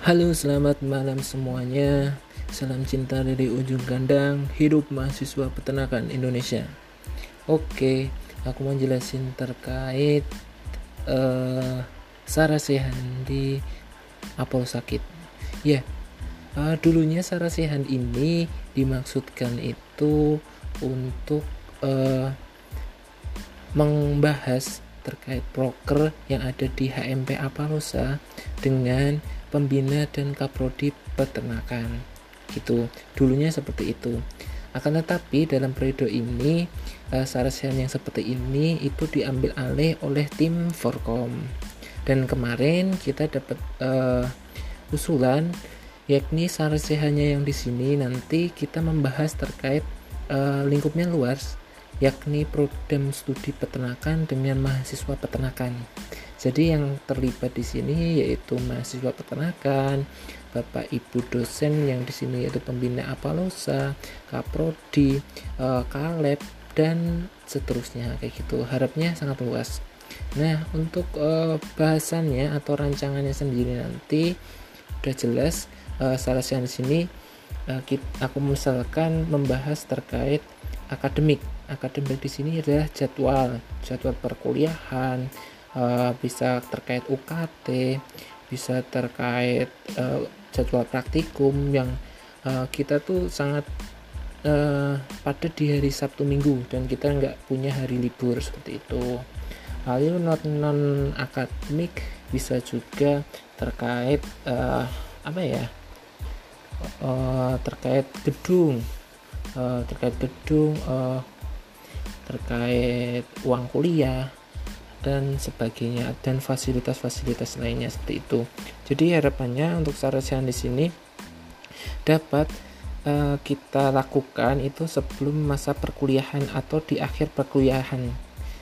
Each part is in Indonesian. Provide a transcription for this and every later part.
Halo, selamat malam semuanya. Salam cinta dari ujung gandang. Hidup mahasiswa peternakan Indonesia. Oke, aku mau jelasin terkait uh, Sarah Sehan di Apollo sakit. Ya, uh, dulunya Sarah Sehan ini dimaksudkan itu untuk uh, membahas terkait broker yang ada di HMP Apalosa dengan pembina dan kaprodi peternakan. Gitu. Dulunya seperti itu. Akan tetapi dalam periode ini uh, sarasian yang seperti ini itu diambil alih oleh tim Forkom. Dan kemarin kita dapat uh, usulan yakni sarasihannya yang di sini nanti kita membahas terkait uh, lingkupnya luas yakni program studi peternakan dengan mahasiswa peternakan. Jadi yang terlibat di sini yaitu mahasiswa peternakan, Bapak Ibu dosen yang di sini yaitu pembina Apalosa, Kaprodi, uh, Kaleb dan seterusnya kayak gitu. Harapnya sangat luas. Nah, untuk uh, bahasannya atau rancangannya sendiri nanti udah jelas uh, salah satu di sini aku misalkan membahas terkait akademik akademik di sini adalah jadwal jadwal perkuliahan uh, bisa terkait UKT bisa terkait uh, jadwal praktikum yang uh, kita tuh sangat uh, pada di hari Sabtu Minggu dan kita nggak punya hari libur seperti itu. Lalu non non akademik bisa juga terkait uh, apa ya uh, terkait gedung uh, terkait gedung uh, terkait uang kuliah dan sebagainya dan fasilitas-fasilitas lainnya seperti itu. Jadi harapannya untuk sarjana di sini dapat uh, kita lakukan itu sebelum masa perkuliahan atau di akhir perkuliahan.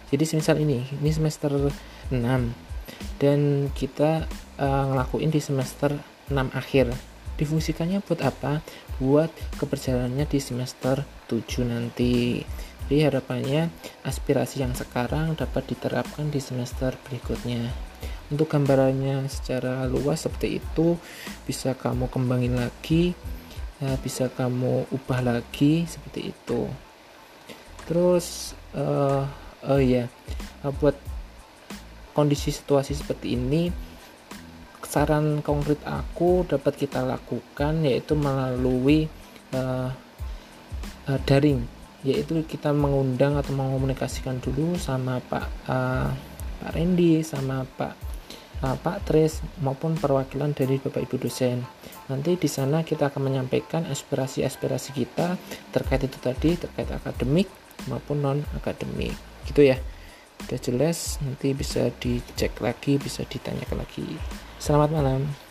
Jadi semisal ini, ini semester 6 dan kita uh, ngelakuin di semester 6 akhir difungsikannya buat apa buat keberjalanannya di semester 7 nanti jadi harapannya aspirasi yang sekarang dapat diterapkan di semester berikutnya. Untuk gambarannya secara luas seperti itu bisa kamu kembangin lagi ya, bisa kamu ubah lagi seperti itu. Terus uh, oh ya uh, buat kondisi situasi seperti ini saran konkret aku dapat kita lakukan yaitu melalui uh, uh, daring yaitu kita mengundang atau mengomunikasikan dulu sama Pak uh, Pak Randy sama Pak uh, Pak Tris maupun perwakilan dari Bapak Ibu dosen. Nanti di sana kita akan menyampaikan aspirasi-aspirasi kita terkait itu tadi terkait akademik maupun non akademik. Gitu ya. Udah jelas nanti bisa dicek lagi, bisa ditanyakan lagi. Selamat malam.